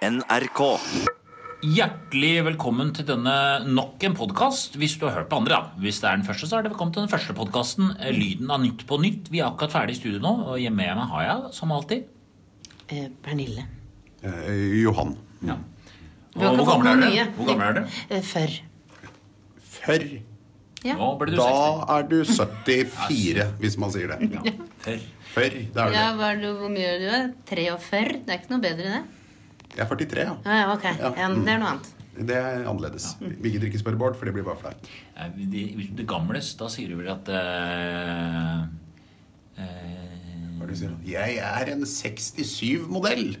NRK. Hjertelig velkommen til denne nok en podkast. Hvis du har hørt på andre, da. Hvis det er den første, så er det velkommen til den første podkasten. Lyden av Nytt på nytt. Vi er akkurat ferdig i studio nå, og hjemme med meg har jeg, som alltid Eh, Pernille. Eh, Johan. ja. Og Hvor gammel er du? Hvor gammel er? Eh, Før. Før. Ja. Nå ble du Da 60. er du 74, hvis man sier det. Ja. Før. Før. Da er Ja, du hva er du, hvor mye er du? er? 43? Det er ikke noe bedre, det. Jeg er 43, ja. Ah, ja, ok. Ja. Ja, det er noe annet. Det er annerledes. Vi gidder ikke spørre Bård, for det blir bare flaut. Det, de- Hvis du er gamles, da sier du vel at uh, uh, Hva er det du sier? Jeg er en 67-modell.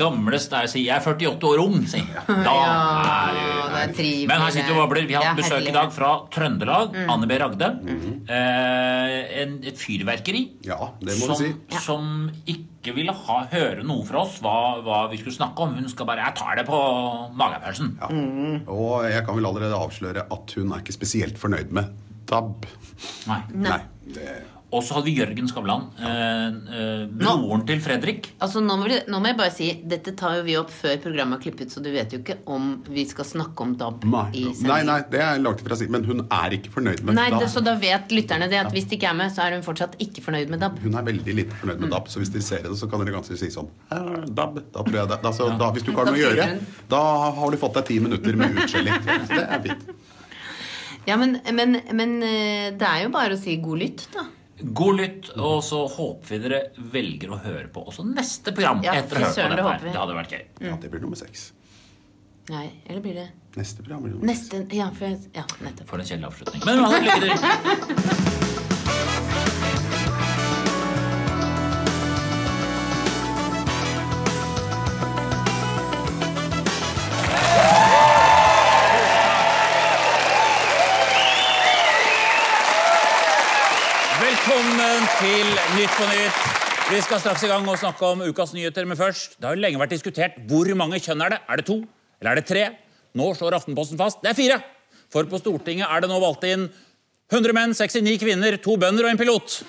Gamles der sier jeg er 48 år ung, sier. Da Ja, er det er du. Men her sitter vi og babler. Vi har Ja, hatt besøk i dag fra Trøndelag. Mm. Anne B. Ragde. Eh, en, et fyrverkeri. Ja, det må som, du si. som ikke ville ha, høre noe fra oss hva, hva vi skulle snakke om. Hun skal bare 'Jeg tar det på magefølelsen'. Ja. Og jeg kan vel allerede avsløre at hun er ikke spesielt fornøyd med DAB. Nei. Nei. Det, Og så hadde vi Jørgen Skavlan. Eh, eh, broren til Fredrik. Altså, nå må, vi, nå må jeg bare si Dette tar jo vi opp før programmet er klippet, så du vet jo ikke om vi skal snakke om DAB nei, i nei, nei, det er langt ifra å si. Men hun er ikke fornøyd med Nei, DAB. det, så da vet lytterne det at hvis de ikke er med, så er hun fortsatt ikke fornøyd med DAB. Hun er veldig lite fornøyd med DAB, så hvis de ser det, så kan dere ganske si sånn DAB, da tror jeg det. Da, så, da, hvis du ikke har noe å gjøre, da har du fått deg ti minutter med utskjelling. Det er fint. Ja, men, men, men eh, det er jo bare å si god lytt, da. God lytt, og så håper vi dere velger å høre på også neste program. Ja, etter å høre ha hørt på dette her. Det hadde vært gøy. Ja, det blir nummer seks. Nei, eller blir det Neste program blir nummer seks. Ja, for, ja nettopp. For en kjedelig avslutning. Men lykke til. på Nytt. Vi skal straks i gang og snakke om ukas nyheter, men først Det har jo lenge vært diskutert hvor mange kjønn er det. Er det to, eller er det tre? Nå slår Aftenposten fast det er fire. For på Stortinget er det nå valgt inn 100 menn, 69 kvinner, to bønder og en pilot.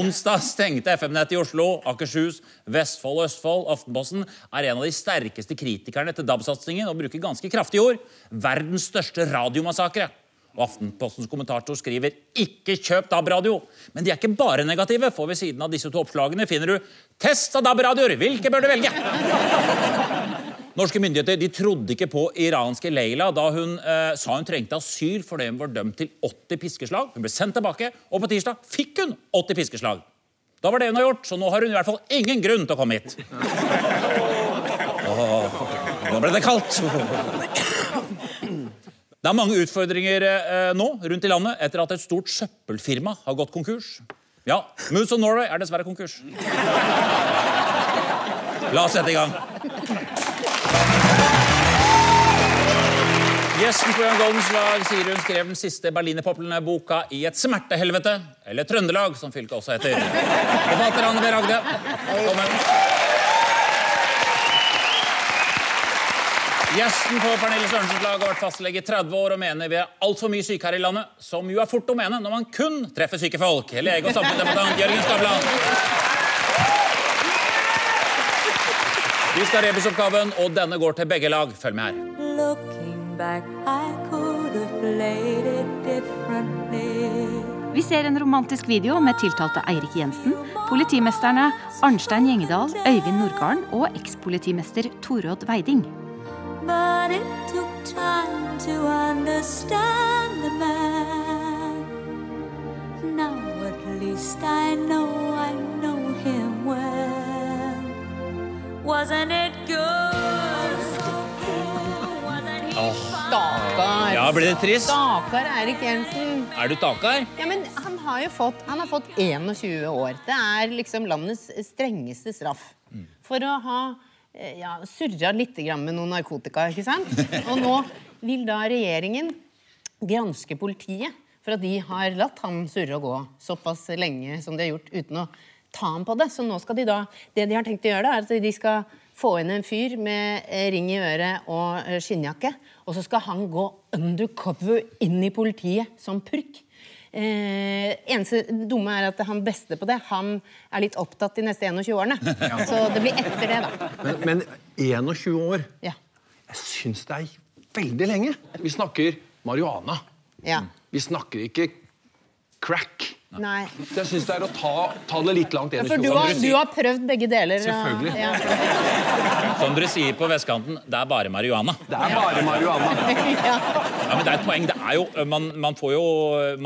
Onsdag stengte FM-nettet i Oslo, Akershus, Vestfold og Østfold. Aftenposten er en av de sterkeste kritikerne til DAB-satsingen og bruker ganske kraftige ord. Verdens største radiomassakre. Og Aftenpostens kommentator skriver 'ikke kjøp DAB-radio'. Men de er ikke bare negative, for ved siden av disse to oppslagene finner du 'test av DAB-radioer'. Hvilke bør du velge? Norske myndigheter de trodde ikke på iranske Leila da hun eh, sa hun trengte asyl fordi hun var dømt til 80 piskeslag. Hun ble sendt tilbake, og på tirsdag fikk hun 80 piskeslag. Da var det hun har gjort, så nå har hun i hvert fall ingen grunn til å komme hit. Åh, nå ble det kaldt. Det er mange utfordringer eh, nå rundt i landet etter at et stort søppelfirma har gått konkurs. Ja, Moods of Norway er dessverre konkurs. La oss sette i gang. Gjesten på Jan Goldens lag sier hun skrev den siste berlinerpoplene-boka i et smertehelvete, eller Trøndelag, som fylket også heter. Forfatter Anne B. Ragde. Velkommen. Gjesten på Pernille Sørensens lag har vært fastlege i 30 år og mener vi er altfor mye syke her i landet, som jo er fort å mene når man kun treffer syke folk. Lege og samfunnsdebattant Jørgen Skavlan. Vi skal ha rebusoppgaven, og denne går til begge lag. Følg med her. Looking back, I could have played it differently. Vi ser en romantisk video med tiltalte Eirik Jensen, politimesterne Arnstein Gjengedal, Øyvind Nordgarden og ekspolitimester Torodd Veiding. But it took time to understand the man. Now at least I know I know him well. Wasn't it good? Wasn't he fun? Stakkar. Ja, blir det trist? Stakkar Eirik Jensen. Er du takar? Ja, men han har jo fått, han har fått 21 år. Det er liksom landets strengeste straff. For å ha ja, surra litt med noe narkotika, ikke sant? Og nå vil da regjeringen granske politiet for at de har latt han surre og gå såpass lenge som de har gjort uten å ta ham på det. Så nå skal de da, det de har tenkt å gjøre, da, er at de skal få inn en fyr med eh, ring i øret og eh, skinnjakke, og så skal han gå undercover inn i politiet som purk. Eh, eneste dumme er at han beste på det, han er litt opptatt de neste 21 årene. Så det blir etter det, da. Men, men 21 år Ja. Jeg syns det er veldig lenge. Vi snakker marihuana. ja. Vi snakker ikke crack. Nei. Så jeg syns det er å ta, ta det litt langt. Ja, for du har, du har prøvd begge deler. Selvfølgelig. Ja. Som dere sier på vestkanten, det er bare marihuana. Det er bare marihuana. ja. Ja, men det er et poeng. Det er jo, man, man, får jo,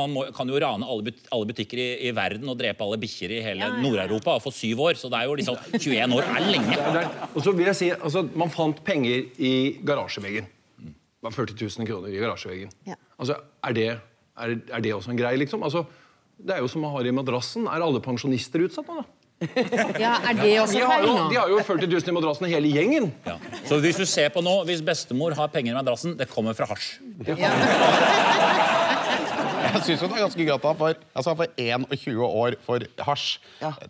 man må, kan jo rane alle, but, alle butikker i, i verden og drepe alle bikkjer i hele Ja, ja, ja. Nord-Europa og få syv år. Så det er jo liksom 21 år er lenge. Det er- Og så vil jeg si, altså, Man fant penger i garasjeveggen. Det var 40 000 kroner i garasjeveggen. Ja. Altså, er det, er, er det også en greie, liksom? Altså, det er jo som man har i madrassen. Er alle pensjonister utsatt nå, da? ja, er det også De har, jo, de har jo 40 000 i madrassen, hele gjengen. Ja. Så hvis du ser på nå, hvis bestemor har penger i madrassen, det kommer fra hasj. Jeg syns det er ganske gøy at han får, altså han får 21 år for hasj.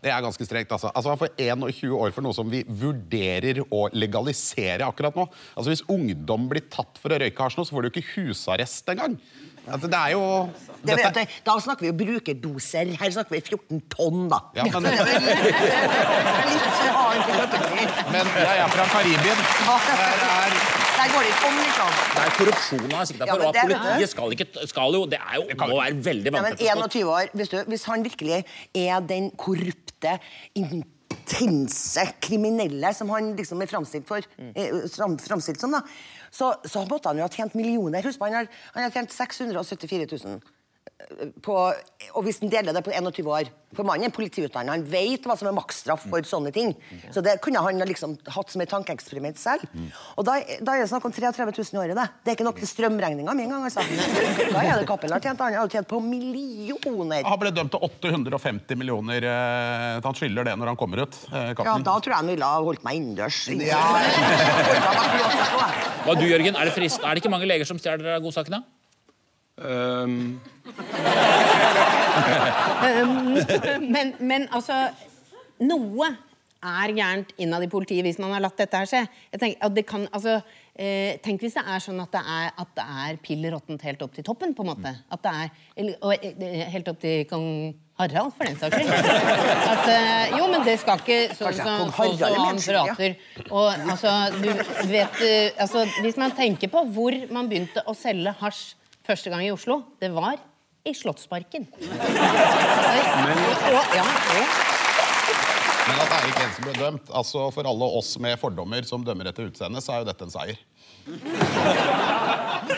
Det er ganske strengt. Altså. altså Han får 21 år for noe som vi vurderer å legalisere akkurat nå. Altså Hvis ungdom blir tatt for å røyke hasj nå, så får du ikke husarrest engang. Altså, det er jo Det dette- vet. Da snakker vi jo brukerdoser. Her snakker vi 14 tonn, da. Ja, men-. Men jeg er fra Karibien. Der er Der går det ikke om, liksom. Det er korrupsjon han er sikta Ja, det- politiet skal ikke skal jo, Det er jo, må være veldig vanskelig. men 21 år, hvis, du, hvis han virkelig er den korrupte, intense kriminelle som han liksom er framstilt, for, eh, fram, framstilt som, da, så, så måtte han jo ha tjent millioner. Husk han har, han har tjent 674 000. eh, På, og hvis den deler det på 21 år For mannen er politiutdannet, han vet hva som er maksstraff for sånne ting. Så det kunne han liksom hatt som et tankeeksperiment selv. Og da, da er det snakk om 33 000 i året. Det Det er ikke nok til strømregninga mi engang. Altså. Da er det Cappelen har tjent. Han har tjent på millioner. Han ble dømt til 850 millioner. eh, Han skylder det når han kommer ut. Kappen. Ja, da tror jeg han ville ha holdt meg innendørs. Hva du, Jørgen, er det, frist, er det ikke mange leger som stjeler godsakene? Um, Men, men altså Noe er gærent innad i politiet hvis man har latt dette her skje. Jeg tenker, at det kan, altså, eh, tenk hvis det er sånn at det er, at det er pill råttent helt opp til toppen. på en måte. At det er, eller, og eh, Helt opp til kong Harald, for den saks skyld. At, eh, jo, men det skal ikke sånn som så, så, han prater. Og altså, du vet eh, altså, Hvis man tenker på hvor man begynte å selge hasj første gang i Oslo, det var i Slottsparken. og, ja, og Men at Eirik Jensen ble dømt altså For alle oss med fordommer som dømmer etter utseende, så er jo dette en seier.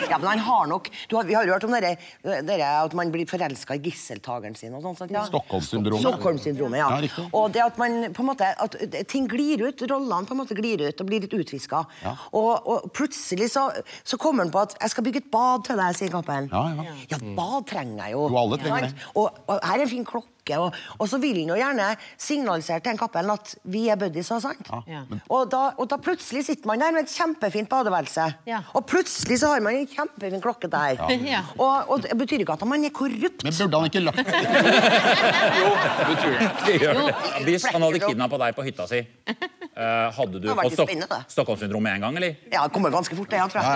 Ja, men han har nok du har, Vi har jo hørt om dere, dere at man blir forelska i gisseltakeren sin. og sånt. Ja. Stockholm-syndromet. Stockholm-syndromet, ja. Ja, og det at man på en måte at ting glir ut, rollene på en måte glir ut og blir litt utfiska. Og, og plutselig så, så kommer han på at 'jeg skal bygge et bad til deg', sier Kappen. Ja, ja. Ja, bad trenger jeg jo. Jo, alle trenger det. Og, og her er en fin klokke. Og, og så vil han jo gjerne signalisere til en Cappelen at vi er buddies. Og, sant? Ja. Og, da, og da plutselig sitter man der med et kjempefint badeværelse. Ja. Og plutselig så har man en kjempefin klokke der. Ja. Og, og det betyr ikke at man er korrupt. Men burde han ikke lagt jo, det betyr det. Det gjør det. Hvis han hadde kidnappa deg på hytta si, eh, hadde du fått Stok. Stockholmssyndrom med en gang, eller? Ja, det kommer ganske fort, det, jeg tror jeg.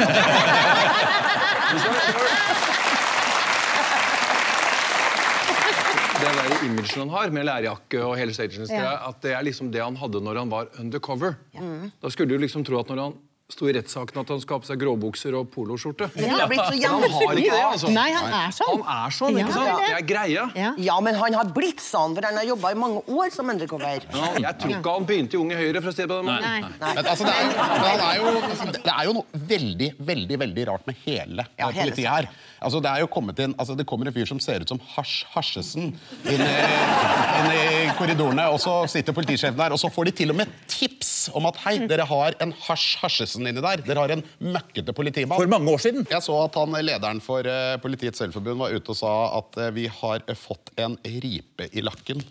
Det der imaget han har med lærjakke og hele stagen, Ja. at det er liksom det han hadde når han var undercover. Da skulle du liksom tro at når han sto i rettssaken at han skal ha på seg gråbukser og poloskjorte. Ja. han har ikke det, altså. Nei, han er sånn. Han er sånn, ikke sant? er det. Er greia. Ja. Ja, men han har blitt sånn, for han har jobba i mange år som undercover. Ja, jeg tror ikke han begynte i Unge Høyre. for å si det på den måten. Men, altså, det, er, men er jo, det er jo noe veldig veldig, veldig rart med hele, Ja, hele politiet her. Altså, det, er jo kommet inn, altså, det kommer en fyr som ser ut som Hasj Hasjesen inn i, inn i korridorene, og så sitter politisjefen der, og så får de til og med tips om at hei, dere har en Hasj Hasjesen inni der. Dere har en møkkete politimann. For mange år siden. Jeg så at han, lederen for eh, Politiets Selvforbund var ute og sa at eh, vi har eh, fått en ripe i lakken.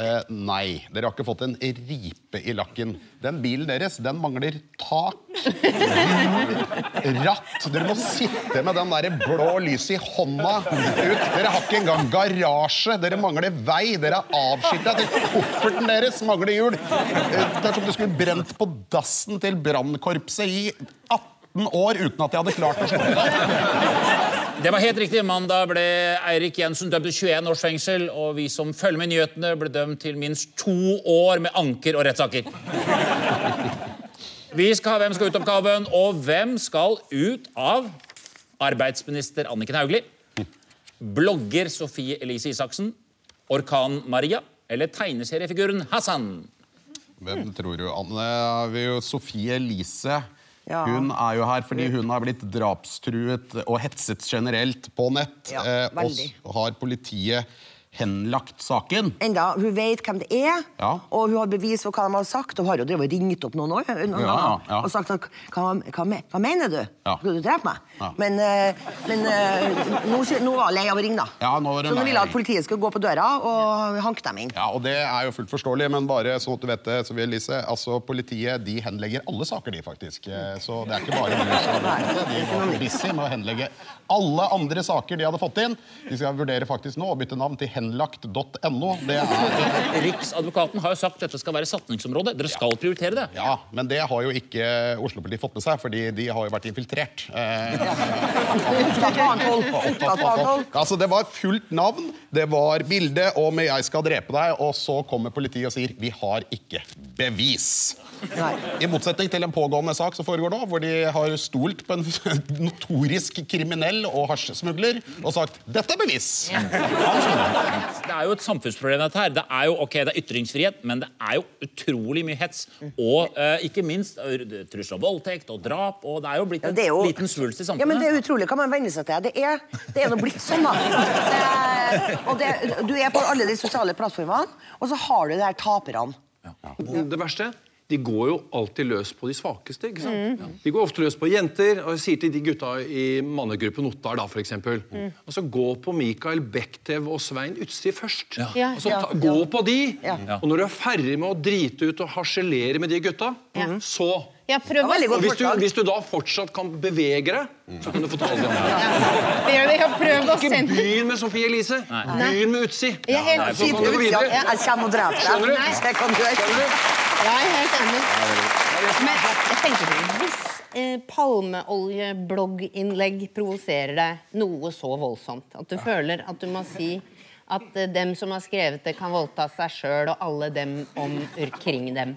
Eh, nei, dere har ikke fått en ripe i lakken. Den bilen deres, den mangler tak, ratt. Dere må sitte med den der blå lyset i hånda ut. Dere har ikke engang garasje. Dere mangler vei. Dere er avskilta. Kofferten deres mangler hjul. Det er som du skulle brent på dassen til brannkorpset i 18 år uten at de hadde klart å slå det. Det var helt riktig. Mandag ble Eirik Jensen dømt til 21 års fengsel, og vi som følger med nyhetene, ble dømt til minst to år med anker og rettssaker. Vi skal ha Hvem skal ut-oppgaven, og hvem skal ut av arbeidsminister Anniken Hauglie? Blogger Sofie Elise Isaksen? Orkan Maria? Eller tegneseriefiguren Hassan? Hvem tror du? Anne, vi er jo Sofie Elise. Ja. Hun er jo her fordi hun har blitt drapstruet og hetset generelt på nett. Ja, eh, og har politiet henlagt saken. Enda, Hun vet hvem det er, Ja. og hun har bevis for hva de har sagt. Og hun har jo drevet ringt opp noen år noen Ja, ja. og sagt at, hva, hva, hva mener du? Skal du drepe meg? Men, eh, men eh, nå, nå var hun lei av å ringe, da. Ja, nå var hun Så ville hun å at politiet skulle gå på døra og hanke dem inn. Ja, og Det er jo fullt forståelig, men bare at du vet det, Sofie Elise, altså Politiet de henlegger alle saker, de faktisk. Eh, Så det er ikke bare du som. De var busy med å henlegge alle andre saker de hadde fått inn. De skal vurdere faktisk nå å bytte navn til henlagt.no. Er Riksadvokaten har jo sagt dette skal være satningsområde. Dere skal prioritere det. Ja, men det har jo ikke Oslo-politiet fått med seg, fordi de har jo vært infiltrert. Eh, altså, det var fullt navn, det var bilde om 'jeg skal drepe deg', og så kommer politiet og sier 'vi har ikke bevis'. Nei. I motsetning til en pågående sak som foregår nå, hvor de har stolt på en notorisk kriminell og hasjesmugler og sagt 'dette er bevis'. Det er jo et samfunnsproblem, dette her. Det er jo ok, det er ytringsfrihet, men det er jo utrolig mye hets. Og uh, ikke minst eh, trusler om voldtekt og drap. Og det er jo blitt en er jo- liten svulst i samfunnet. Ja, men det er utrolig hva man venner seg til. Det er, det er nå blitt sånn, da. Det er, og det, du er på alle de sosiale plattformene, og så har du de her taperne. Det verste de går jo alltid løs på de svakeste. ikke sant? De går ofte løs på jenter. og Jeg sier til de gutta i mannegruppen Ottar da, for eksempel, altså Gå på Mikael Bektev og Svein Utsi først. Ja. Altså, Ja. ta, gå på de. Ja. Og når du er ferdig med å drite ut og harselere med de gutta, så hvis du, hvis du da fortsatt kan bevege deg, så kan du få ta alle de andre. Ikke begynn med Sofie Elise. Begynn med Utsi. Jeg er helt Så kan du gå videre. kommer og dreper Skjønner du? Jeg er helt enig. Men jeg tenker på hvis eh, palmeoljeblogginnlegg provoserer deg noe så voldsomt at du føler at du må si at eh, dem som har skrevet det, kan voldta seg sjøl og alle dem omkring dem.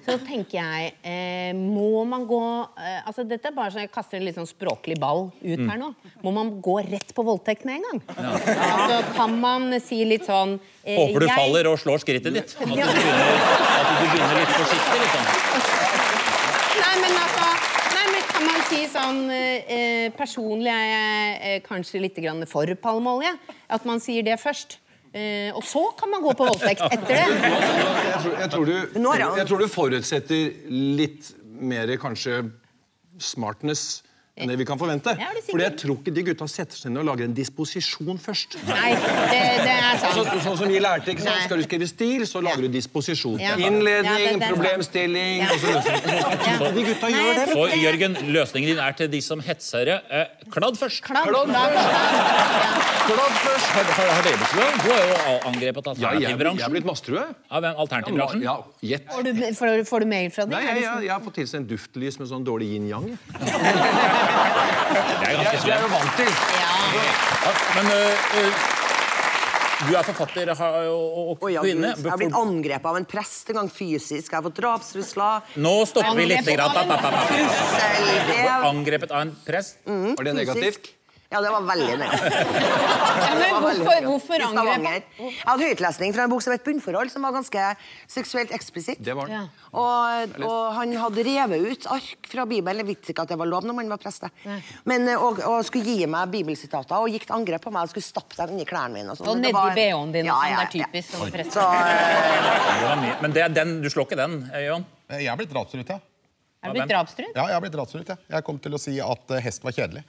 Så tenker jeg eh, Må man gå eh, altså Dette er bare så jeg kaster en litt sånn språklig ball ut her nå. Må man gå rett på voldtekt med en gang? Altså, kan man si litt sånn eh, Håper du jeg- faller og slår skrittet ditt. At du Ja. begynner, du begynner litt forsiktig. liksom. Nei, men altså Nei, men Kan man si sånn eh, Personlig er jeg eh, kanskje litt grann for palmeolje. At man sier det først. Eh, og så kan man gå på voldtekt etter det. Jeg tror, jeg, tror du, jeg tror du forutsetter litt mer kanskje smartness enn det vi kan forvente. Ja, er. Fordi jeg tror ikke de gutta setter seg ned og lager en disposisjon først. Nei, det, det er Så, sant. sånn som vi lærte, ikke sant? Nei. Skal du skrive stil, så lager du disposisjon. Ja. Innledning, Ja, det- det er problemstilling Ja. og så løser du det. Ja. De gutta Nei, gjør det. Så Jørgen, løsningen din er til de som hetser eh, kladd først. Kladd, Kladd kladd, kladd. Kladd først. Har, har, har dere blitt? Du har jo angrepet Ja, jeg, jeg er blitt mastrue. Av? Alternativbransjen? Ja, gjett. Får du, får, får du mail fra dem? Nei, Er jeg, jeg, sånn? jeg har fått tilsendt duftlys med sånn dårlig yin-yang. jeg. Det er ganske Det er jo vant til. Ja, men uh, du er forfatter har, og, kvinne. Jeg har blitt angrepet av en prest en gang fysisk. Jeg har fått drapstrusler. Nå stopper vi litt. App. Angrepet av en prest. Var det negativt? Ja, det var veldig negativt. Ja, men hvorfor, hvorfor angrep? Jeg hadde høytlesning fra en bok som het 'Bunnforhold', som var ganske seksuelt eksplisitt. Det var det. Ja. Og, og han hadde revet ut ark fra Bibelen. Jeg visste ikke at det var lov når man var prest. Men, eh, og, og skulle gi meg bibelsitater og gikk til angrep på meg og skulle stappe dem inni klærne mine. Og, sånn. Og nedi var- BH-en din. Ja, ja, sånn, ja, det er typisk. som prest. Så, mye. Men det er den, du slår ikke den, eh, Jeg er blitt drapstruet, ja. Er du blitt drapstruet? Ja, jeg har blitt drapstruet, ja. Jeg kom til å si at hest var kjedelig.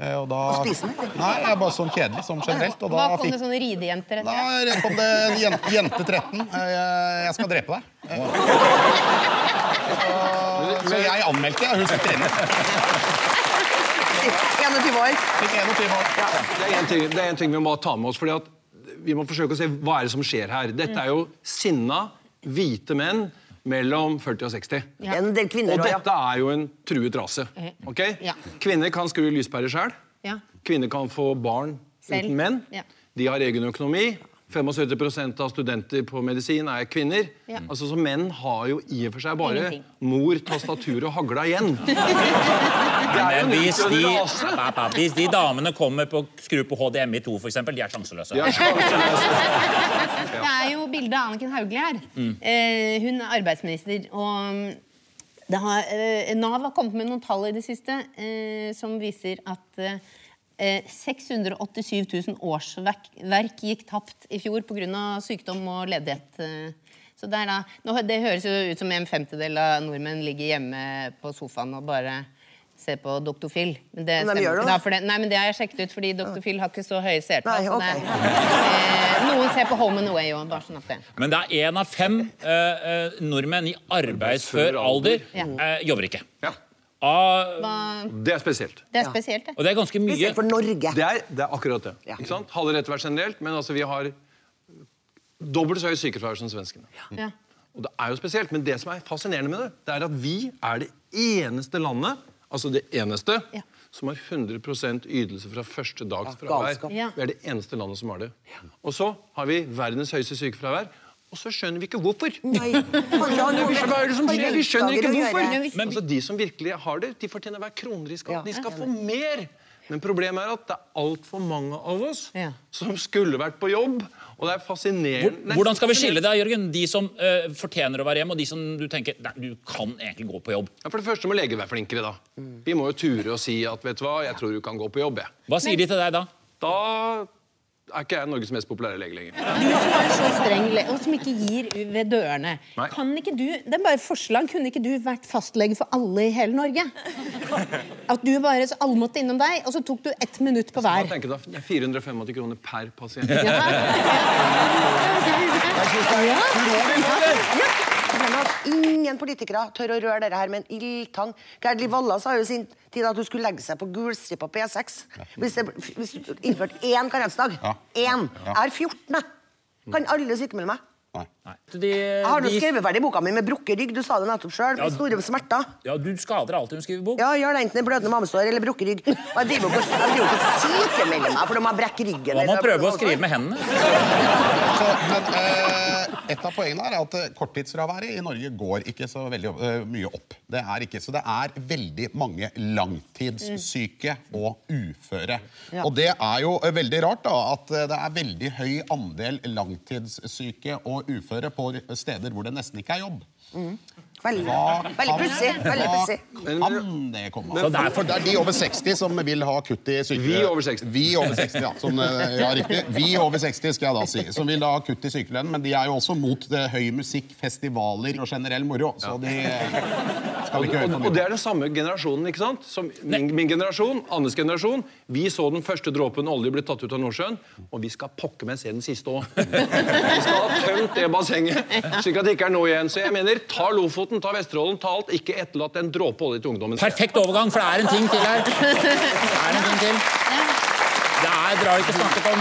Eh, Og da... Nei, jeg er bare sånn kjedelig, som generelt. Og da Hva kom det sånne ridejenter etter? Da kom det en jente, jente 13. eh, Jeg skal drepe deg. Eh, Så, så jeg anmeldte, og hun sitter inne. 21 år. Fikk 21 år. Det er en ting, det er en ting vi må ta med oss. fordi at Vi må forsøke å se hva er det som skjer her. Dette er jo sinna, hvite menn mellom 40 og 60. En del kvinner Og ja. dette er jo en truet rase. ok? Ja. Kvinner kan skru lyspærer sjøl. Ja. Kvinner kan få barn Selv. uten menn. Ja. De har egen økonomi. 75% av studenter på medisin er kvinner. Ja. Altså, så Menn har jo i og for seg bare Ingenting. mor, tastatur og hagla igjen. Men hvis de, hvis de damene kommer på skru på HDMI 2, for eksempel, de er sjanseløse. De er sjanseløse. Det er jo bildet av Anniken Hauglie her. Eh, hun er arbeidsminister. Og mm, det har, eh, Nav har kommet med noen tall i det siste eh, som viser at eh, 687 000 årsverk gikk tapt i fjor pga. sykdom og ledighet. eh. Så det, er da, nå, det høres jo ut som en femtedel av nordmenn ligger hjemme på sofaen og bare ser på Dr. Phil. Men det, Men stemmer ikke, da. det, nei, men det har jeg sjekket ut, fordi Dr. Phil har ikke så høye seertall. Nei, så ok. det- eh, Noen ser på Home and Away òg, sånn Men det er én av fem eh, eh, nordmenn i arbeidsfør alder Ja. eh, jobber ikke. Ja. Ah, Hva- Det er spesielt. Det er spesielt, det. og det er ganske mye. Spesielt for Norge. Det er, det er akkurat det. Ja. Ikke sant? Halve rett vært generelt, men altså, vi har dobbelt så høy sykefravær som svenskene. Ja. Og det er jo spesielt, Men det som er fascinerende med det, det er at vi er det eneste landet altså det eneste, Ja. som har 100 ytelse fra første dags fravær. Ja. Vi er det eneste landet som har det. Og så har vi verdens høyeste sykefravær, og så skjønner vi ikke hvorfor. Nei, han Hva er det som skjer? Vi skjønner ikke hvorfor. Men. Altså, de som virkelig har det, de fortjener hver kroner i skatt. De skal få mer. Men problemet er at det er altfor mange av oss Ja. som skulle vært på jobb. Og det er fascinerende Hvordan skal vi skille det, Jørgen? De som uh, fortjener å være hjemme, og de som du tenker nei, du kan egentlig gå på jobb. Ja, for det første må leger være flinkere, da. Vi må jo ture og si at vet du hva, jeg tror du kan gå på jobb. Jeg. Hva sier de til deg da? Da er ikke jeg Norges mest populære lege lenger. Du som er så streng og som ikke gir ved dørene. Nei. Kan ikke du, det er bare forslag. Kunne ikke du vært fastlege for alle i hele Norge? At du bare, så Alle måtte innom deg, og så tok du ett minutt på hver. Jeg tenker da? Det er 485 kroner per pasient. Problemet er at ingen politikere tør å røre dette her med en ildtang. Gerd Liv Valla sa jo i sin tid at hun skulle legge seg på gulstripa på E6. Hvis, det, hvis du innførte én karensdag Ja. Én. Jeg har 14. jeg. Kan alle sykemelde meg? Nei. Nei. De, Jeg har nå skrevet ferdig boka mi med brukket rygg. Du sa det nettopp sjøl. Ja. Store smerter. ja, du skader alltid når du skriver bok. Ja, gjør det enten det er blødende mammesår eller brukket rygg. Og jeg driver jo ikke jeg driver jo ikke og sykemelder meg for de har brekk ryggen. Man må eller- prøve å skrive med hendene. Så, men eh, et av poengene er at eh, korttidsfraværet i Norge går ikke så veldig uh, mye opp. Det er ikke, så det er veldig mange langtidssyke og uføre. Ja. Og det er jo eh, veldig rart da, at det er veldig høy andel langtidssyke og uføre på steder hvor det nesten ikke er jobb. Veldig, Hva veldig pussig. Veldig hva pussig. kan det komme Så av? derfor- Det er de over 60 som vil ha kutt i syke... Vi over 60. Vi over 60, ja. Som, eh, ja, riktig. Vi over 60, skal jeg da si. Som vil ha kutt i sykelønnen. Men de er jo også mot det, høy musikk, festivaler og generell moro. Så de eh, skal vi ikke høre Og, mye. og det er den samme generasjonen. ikke sant? Som min, min generasjon, Annes generasjon. Vi så den første dråpen olje bli tatt ut av Nordsjøen, og vi skal pokker meg se den siste òg. Vi skal ha tømt det bassenget, slik at det ikke er noe igjen. Så jeg mener, ta Lofoten, ta Vesterålen, ta alt. Ikke etterlatt en dråpe olje til ungdommen. Perfekt overgang, for det er en ting til her. Det er en ting til. Det er, dere har ikke snakket om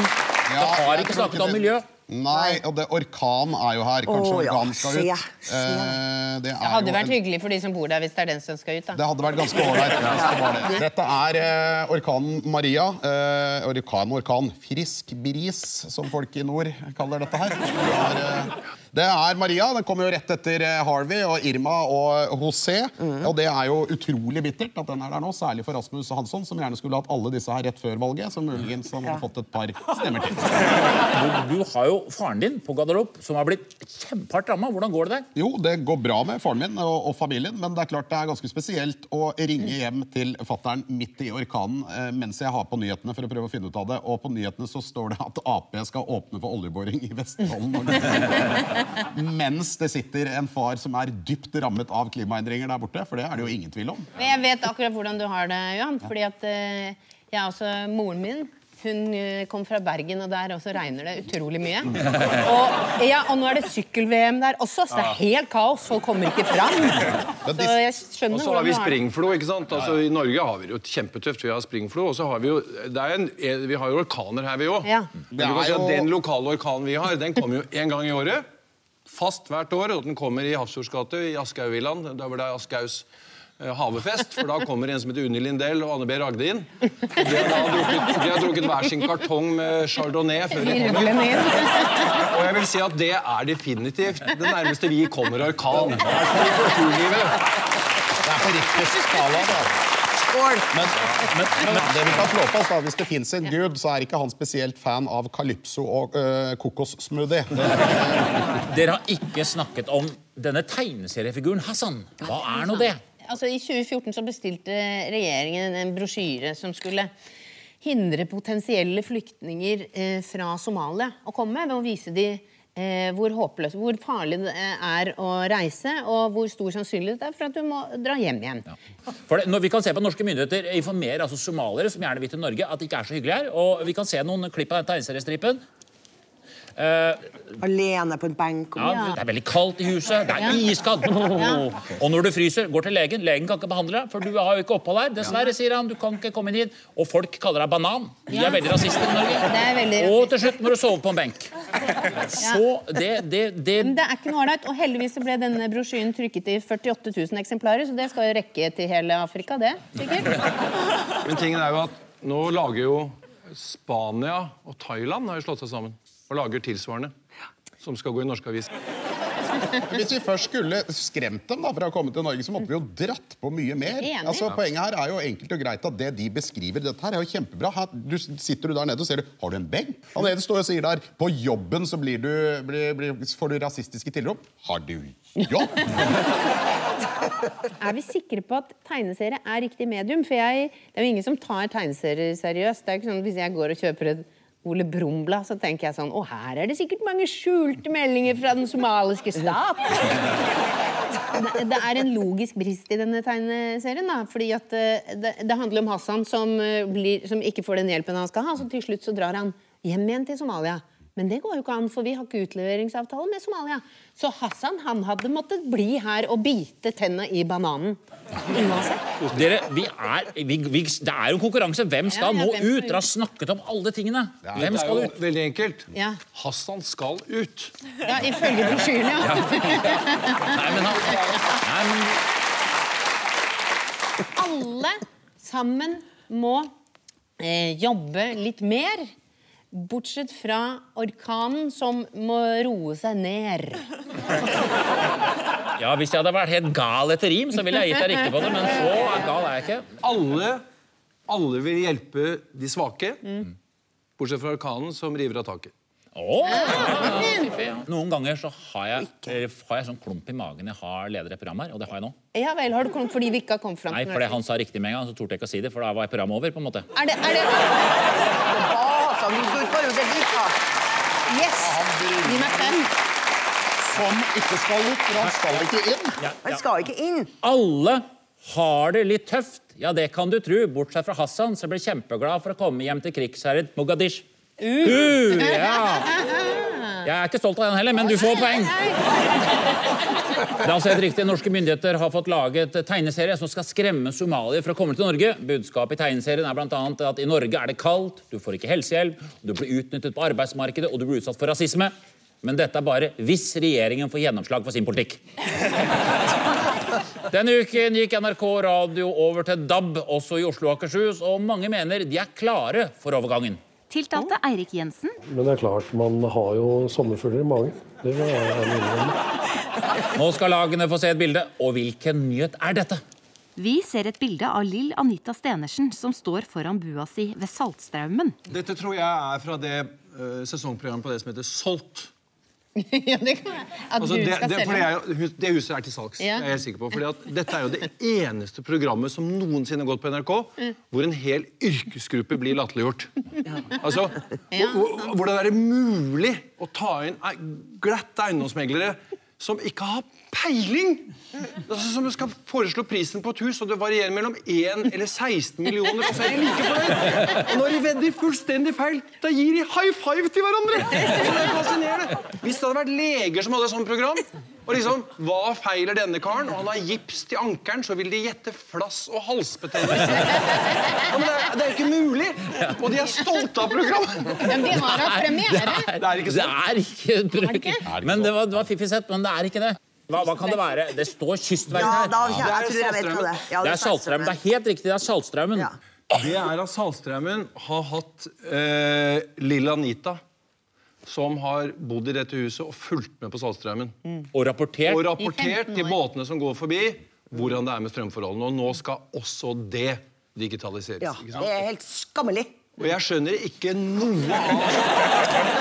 Ja, Dere har ikke snakket om miljø. Nei, og det, orkan er jo her. Kanskje ja. orkan skal ut. Se. Eh, det Det er hadde jo vært en- hyggelig for de som bor der, hvis det er den som skal ut. da. Det hadde vært ganske ålreit. det. Dette er eh, orkanen Maria. Eh, orkan, orkan. Frisk bris, som folk i nord kaller dette her. Det er, eh, det er Maria. Den kommer jo rett etter eh, Harvey og Irma og José. Og det er jo utrolig bittert at den er der nå, særlig for Rasmus Hansson, som gjerne skulle hatt alle disse her rett før valget, som muligens han hadde fått et par stemmer til. Du, du har jo faren din på Guadeloupe, som har blitt kjempehardt ramma. Hvordan går det der? Jo, det går bra med faren min og, og familien, men det er klart det er ganske spesielt å ringe hjem til fattern midt i orkanen eh, mens jeg har på nyhetene for å prøve å finne ut av det. Og på nyhetene så står det at Ap skal åpne for oljeboring i Vestfolden. mens det sitter en far som er dypt rammet av klimaendringer der borte, for det er det jo ingen tvil om. Men jeg vet akkurat hvordan du har det, Johan. Fordi at eh, jeg er også Moren min hun eh, kom fra Bergen, og der også regner det utrolig mye. Og, ja, og nå er det sykkel-VM der også, så det er helt kaos. Folk kommer ikke fram. Så jeg Og skjønner så har vi springflo. ikke sant? Altså, I Norge har vi det jo kjempetøft. Vi har springflo, og så har vi jo det er en, vi har jo orkaner her, vi òg. Ja. Er jo- Den lokale orkanen vi har, den kommer jo én gang i året. Fast hvert år. Og den kommer i Hafrsfjords gate, i Aschehougvillaen, der hvor det er eh, havefest, for da kommer en som heter Unni Lindell og Anne B. Ragde inn. Og de har, da drukket, de har drukket hver sin kartong med chardonnay før de kommer. Og jeg vil si at det er definitivt det nærmeste vi kommer orkan. Det er på riktig skala, da. Skål! Men, men det vi kan slå fast, da, hvis det fins en gud, så er ikke han spesielt fan av calypso og øh, kokossmoothie. Dere har ikke snakket om denne tegneseriefiguren Hassan. Hva er nå det? Altså, I 2014 så bestilte regjeringen en brosjyre som skulle hindre potensielle flyktninger eh, fra Somalia å komme, ved å vise dem eh, hvor håpløst, hvor farlig det er å reise, og hvor stor sannsynlighet det er for at du må dra hjem igjen. For det, når vi kan se på Norske myndigheter informerer altså somaliere som gjerne vil til Norge, at det ikke er så hyggelig her. Og vi kan se noen klipp av den. Alene på en benk. og- Ja, Det er veldig kaldt i huset. Det er iskaldt. Og når du fryser, går til legen. Legen kan ikke behandle deg, for du har jo ikke opphold her. Dessverre, sier han. Du kan ikke komme inn hit. Og folk kaller deg banan. De er veldig rasister i Norge. Er Og til slutt må du sove på en benk. Så det, det, det Men det er ikke noe ålreit, og heldigvis ble denne brosjyren trykket i 48 000 eksemplarer, så det skal jo rekke til hele Afrika, det. sikkert. Men tingen er jo at nå lager jo Spania og Thailand har jo slått seg sammen og lager tilsvarende. Som skal gå i norske aviser. Hvis vi først skulle skremt dem da, fra å komme til Norge, så måtte vi jo dratt på mye mer. Altså, Poenget her er jo enkelt og greit at det de beskriver Dette her er jo kjempebra. Her, du sitter du der nede og ser du, Har du en benk? Han nede står og sier der På jobben så blir du, blir, blir, får du rasistiske tilrop. Har du jobb? Er vi sikre på at tegneserie er riktig medium? For jeg, det er jo ingen som tar tegneserier seriøst. Det er jo ikke sånn at Hvis jeg går og kjøper et Ole Brumm-blad, så tenker jeg sånn Å, her er det sikkert mange skjulte meldinger fra den somaliske stat. Det, det er en logisk brist i denne tegneserien. da, fordi at eh, det, det handler om Hassan som, eh, blir, som ikke får den hjelpen han skal ha. Så til slutt så drar han hjem igjen til Somalia. Men det går jo ikke an, for vi har ikke utleveringsavtale med Somalia. Så Hassan han hadde måttet bli her og bite tenna i bananen. Uansett. Dere, vi er, vi, vi, det er jo konkurranse. Hvem skal Ja, ja, nå hvem ut? Dere har snakket om alle tingene. Hvem Det er skal jo ut? veldig enkelt. Ja. Hassan skal ut. Ja, ifølge brosjyren, ja. Nei, men, han, nei, men Alle sammen må eh, jobbe litt mer. Bortsett fra orkanen, som må roe seg ned. Ja, Hvis jeg hadde vært helt gal etter rim, så ville jeg gitt deg riktig på det. Men så gal er jeg ikke. Alle, alle vil hjelpe de svake. Bortsett fra orkanen som river av taket. Åh, ja. Noen ganger så har jeg, har jeg sånn klump i magen. Jeg har leder i program her, og det har jeg nå. Ja vel, har du klump fordi vi ikke har kommet fram Nei, fordi han sa riktig med en gang, så torde jeg ikke å si det, for da var programmet over. på en måte. Er det, er det Ah, sånn, du skal ut på det ditt, da. Yes! Gi meg fem. Som ikke skal ut, for han skal ikke inn. Ja, Han skal ikke inn. Alle har det litt tøft. Ja, det kan du tro. Bortsett fra Hassan, som ble kjempeglad for å komme hjem til krigsherret Mogadishu. Uh, ja. Jeg er ikke stolt av den heller, men du får poeng. Det er altså helt riktig. Norske myndigheter har fått laget tegneserie som skal skremme somaliere fra å komme til Norge. Budskapet i tegneserien er annet at i Norge er det kaldt, du får ikke helsehjelp, du blir utnyttet på arbeidsmarkedet, og du blir utsatt for rasisme. Men dette er bare hvis regjeringen får gjennomslag for sin politikk. Denne uken gikk NRK Radio over til DAB, også i Oslo og Akershus, og mange mener de er klare for overgangen. Tiltalte Eirik Jensen Men det er klart, man har jo sommerfugler i magen. Det jeg innrømme. Nå skal lagene få se et bilde, og hvilken nyhet er dette? Vi ser et bilde av Lill Anita Stenersen som står foran bua si ved Saltstraumen. Dette tror jeg er fra det uh, sesongprogrammet på det som heter Salt. ja, det kan være. At Altså, du det, skal det, jeg, det huset er til salgs. Ja. Jeg er helt sikker på. Fordi at dette er jo det eneste programmet som noensinne har gått på NRK hvor en hel yrkesgruppe blir latterliggjort. Altså, Ja, hvor- hvor- Hvordan er det mulig å ta inn glatte eiendomsmeglere som ikke har peiling? Altså, som skal foreslå prisen på et hus, og det varierer mellom 1 eller 16 millioner, og så er de like fornøyd. Og når de vedder fullstendig feil, da gir de high five til hverandre! Så det er fascinerende. Hvis det hadde vært leger som hadde et sånt program, og liksom, hva feiler denne karen, og han har gips til ankeren, så vil de gjette flass og halsbetennelse. Ja, men det er, det er jo ikke mulig! Og de er stolte av programmet. Men de har hatt premiere. Det er ikke Det er ikke det er ikke? Men det var, det var fiffig sett, men det er ikke det. Hva, hva kan det være? Det står Kystverket her. da, jeg, jeg tror jeg vet hva det er. Ja, Det er Saltstraumen. Det er helt riktig. Det er Saltstraumen. Ja. Det er at Saltstraumen har hatt eh, Lilla Anita, som har bodd i dette huset og fulgt med på Saltstraumen. Og rapportert. Og rapportert til båtene som går forbi, hvordan det er med strømforholdene. Og nå skal også det digitaliseres. Ja, ikke det er helt skammelig. Og jeg skjønner ikke noe av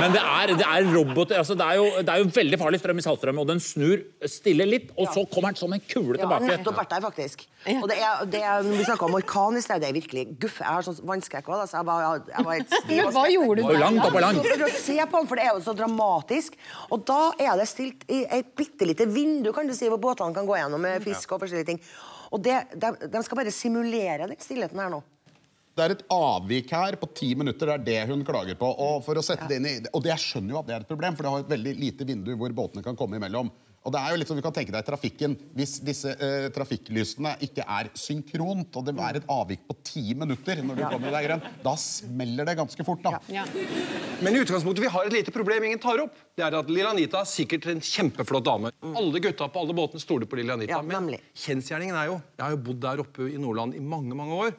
Men det er, det er roboter. Altså, det, er jo, det er jo veldig farlig strøm i Saltstrømmen, og den snur stille litt, og så kommer den som en kule tilbake. Ja, nettopp vært der, faktisk. Og det er, det er, vi snakker om orkan i sted. Det er virkelig guff. Jeg har sånn vannskrekk òg, så jeg var, jeg var helt stiv. Men hva gjorde du Det var jo langt opp og langt. Så prøver å se på den, for det er jo så dramatisk. Og da er det stilt i et bitte lite vindu kan du si, hvor båtene kan gå gjennom med fisk og forskjellige ting. Og det, de, de skal bare simulere den stillheten her nå. Det er et avvik her på ti minutter. Det er det hun klager på. Og, for å sette det inn i, og det, jeg skjønner jo at det er et problem, for det har et veldig lite vindu hvor båtene kan komme imellom. Og det er jo litt som du kan tenke deg trafikken Hvis disse eh, trafikklysene ikke er synkront, og det er et avvik på ti minutter, når du kommer deg grønn, da smeller det ganske fort. da. Ja. Men i utgangspunktet, vi har et lite problem ingen tar opp. Det er at Lilla Anita er sikkert en kjempeflott dame. Alle gutta på alle båtene stoler på Lilla Anita. Ja, men kjensgjerningen er jo Jeg har jo bodd der oppe i Nordland i mange, mange år.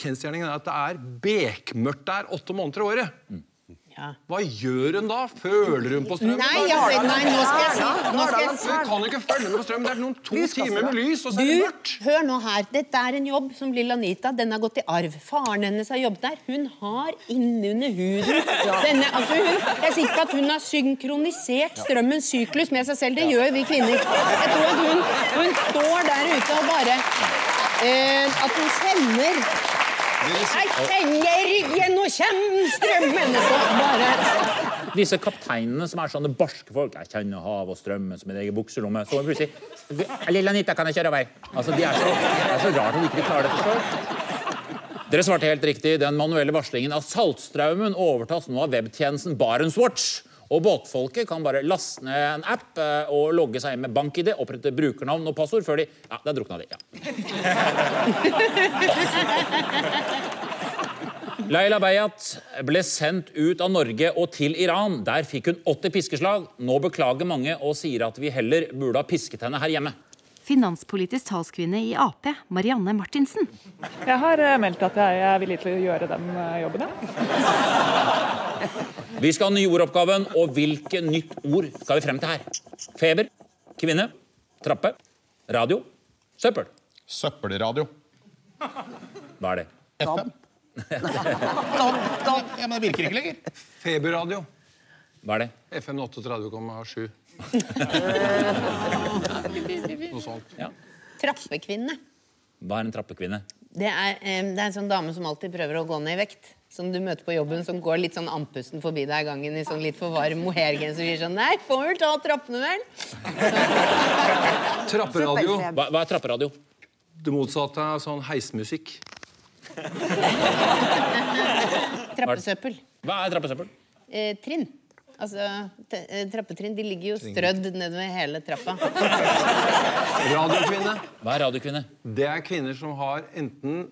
Kjensgjerningen er at det er bekmørkt der åtte måneder i året. Ja. Hva gjør hun da? Føler hun på strømmen? Nei, ja, nei, nå skal jeg si nå skal jeg Hun kan ikke følge med på strømmen. Det er noen to timer med lys, og så er det Du, mørkt. hør nå her. Dette er en jobb som Lilla Anita den har gått i arv. Faren hennes har jobbet der. Hun har innunder huden denne, altså hun, Jeg sier ikke at hun har synkronisert strømmens syklus med seg selv. Det gjør vi kvinner. Jeg tror at hun, hun står der ute og bare eh, At hun kjenner Jeg kjenner ryggen, nå kommer strømmen! Så bare Disse kapteinene som er sånne barske folk Jeg kjenner hav og strømmen som en egen bukselomme. Så plutselig Lille Anita, kan jeg kjøre over? Altså, de er så, det er så rart at de ikke klarer dette sjøl. Dere svarte helt riktig. Den manuelle varslingen av Saltstraumen overtas nå av webtjenesten Barentswatch. Og båtfolket kan bare laste ned en app eh, og logge seg inn med bank-ID, opprette brukernavn og passord før de Ja, der drukna de. ja. Laila Beyat ble sendt ut av Norge og til Iran. Der fikk hun 80 piskeslag. Nå beklager mange og sier at vi heller burde ha pisket henne her hjemme. Finanspolitisk talskvinne i Ap, Marianne Martinsen. Jeg har eh, meldt at jeg er villig til å gjøre den eh, jobben, ja. Vi skal ha nyordoppgaven, og hvilke nytt ord skal vi frem til her? Feber, kvinne, trappe, radio, søppel. Søppelradio. Hva er det? FM. Ja, men det virker ikke lenger. Feberradio. Hva er det? FM 38,7. Noe sånt. Ja. Trappekvinne. Hva er en trappekvinne? Det er, eh, det er en sånn dame som alltid prøver å gå ned i vekt. Som du møter på jobben, som går litt sånn andpusten forbi deg i gangen i sånn litt for varm mohairgenser. og sier sånn Nei, får vel ta trappene, vel? Trapperadio. Hva, hva er trapperadio? Det motsatte er sånn heismusikk. Trappesøppel. Hva er trappesøppel? Eh, trinn. Altså, eh, trappetrinn de ligger jo strødd nedover hele trappa. Radiokvinne. Hva er radiokvinne? Det er kvinner som har enten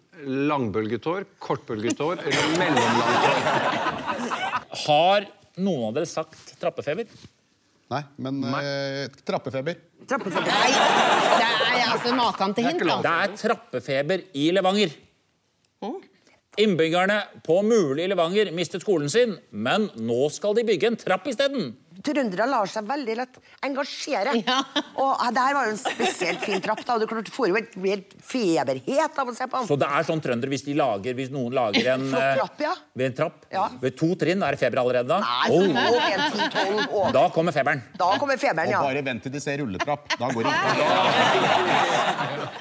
langbølgetår, kortbølgetår eller mellomlangt hår. Har noen av dere sagt trappefeber? Nei, men eh, trappefeber. Trappefeber. Nei, det er altså maken til hint, Det er trappefeber i Levanger. Innbyggerne på Muli i Levanger mistet skolen sin, men nå skal de bygge en trapp isteden. Trøndere lar seg veldig lett engasjere. Ja. Og det her var jo en spesielt fin trapp. da. Du klart, du får jo helt, helt feberhet av å se på den. Så det er sånn trøndere hvis, lager, hvis noen lager en eh, trapp, ja. Ved en trapp. Ja. Ved to trinn er det feber allerede da. Nei, Oh, nå, en, ti, tolv, og da kommer feberen. da kommer feberen, ja. Og bare vent til de ser rulletrapp. Da går det.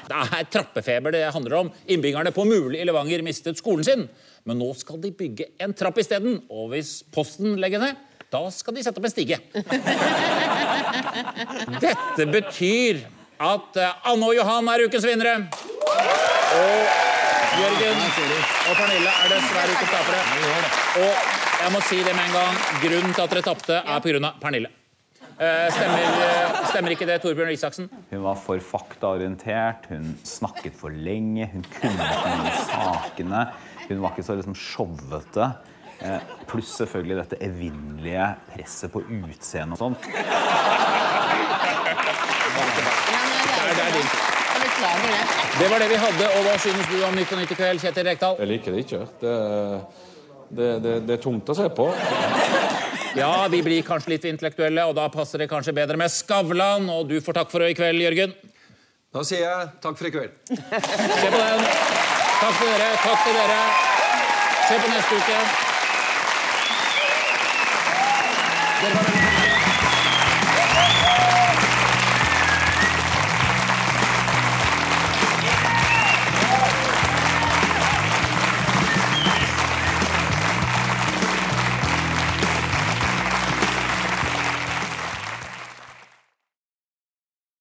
Det er trappefeber det handler om. Innbyggerne på Muli i Levanger mistet skolen sin, men nå skal de bygge en trapp isteden. Og hvis Posten legger ned, da skal de sette opp en stige. Dette betyr at eh, Anne og Johan er ukens vinnere. Og Jørgen og Pernille er dessverre ukens tapere. Og jeg må si det med en gang. Grunnen til at dere tapte, er pga. Pernille. Eh, stemmer, eh, stemmer ikke det, Torbjørn Isaksen? Hun var for faktaorientert, hun snakket for lenge, hun kunne ikke noen sakene. Hun var ikke så liksom showete. Eh, pluss selvfølgelig dette evinnelige presset på utseendet og sånn. Det var det vi hadde, og hva synes du om Nytt og Nytt i kveld, Kjetil Rekdal? Jeg liker det ikke. Det, det, det, det er tungt å se på. Ja, vi blir kanskje litt intellektuelle, og da passer det kanskje bedre med Skavlan. Og du får takk for i kveld, Jørgen. Da sier jeg takk for i kveld. Se på den. Takk til dere. Takk til dere. Se på neste uke. Dere var veldig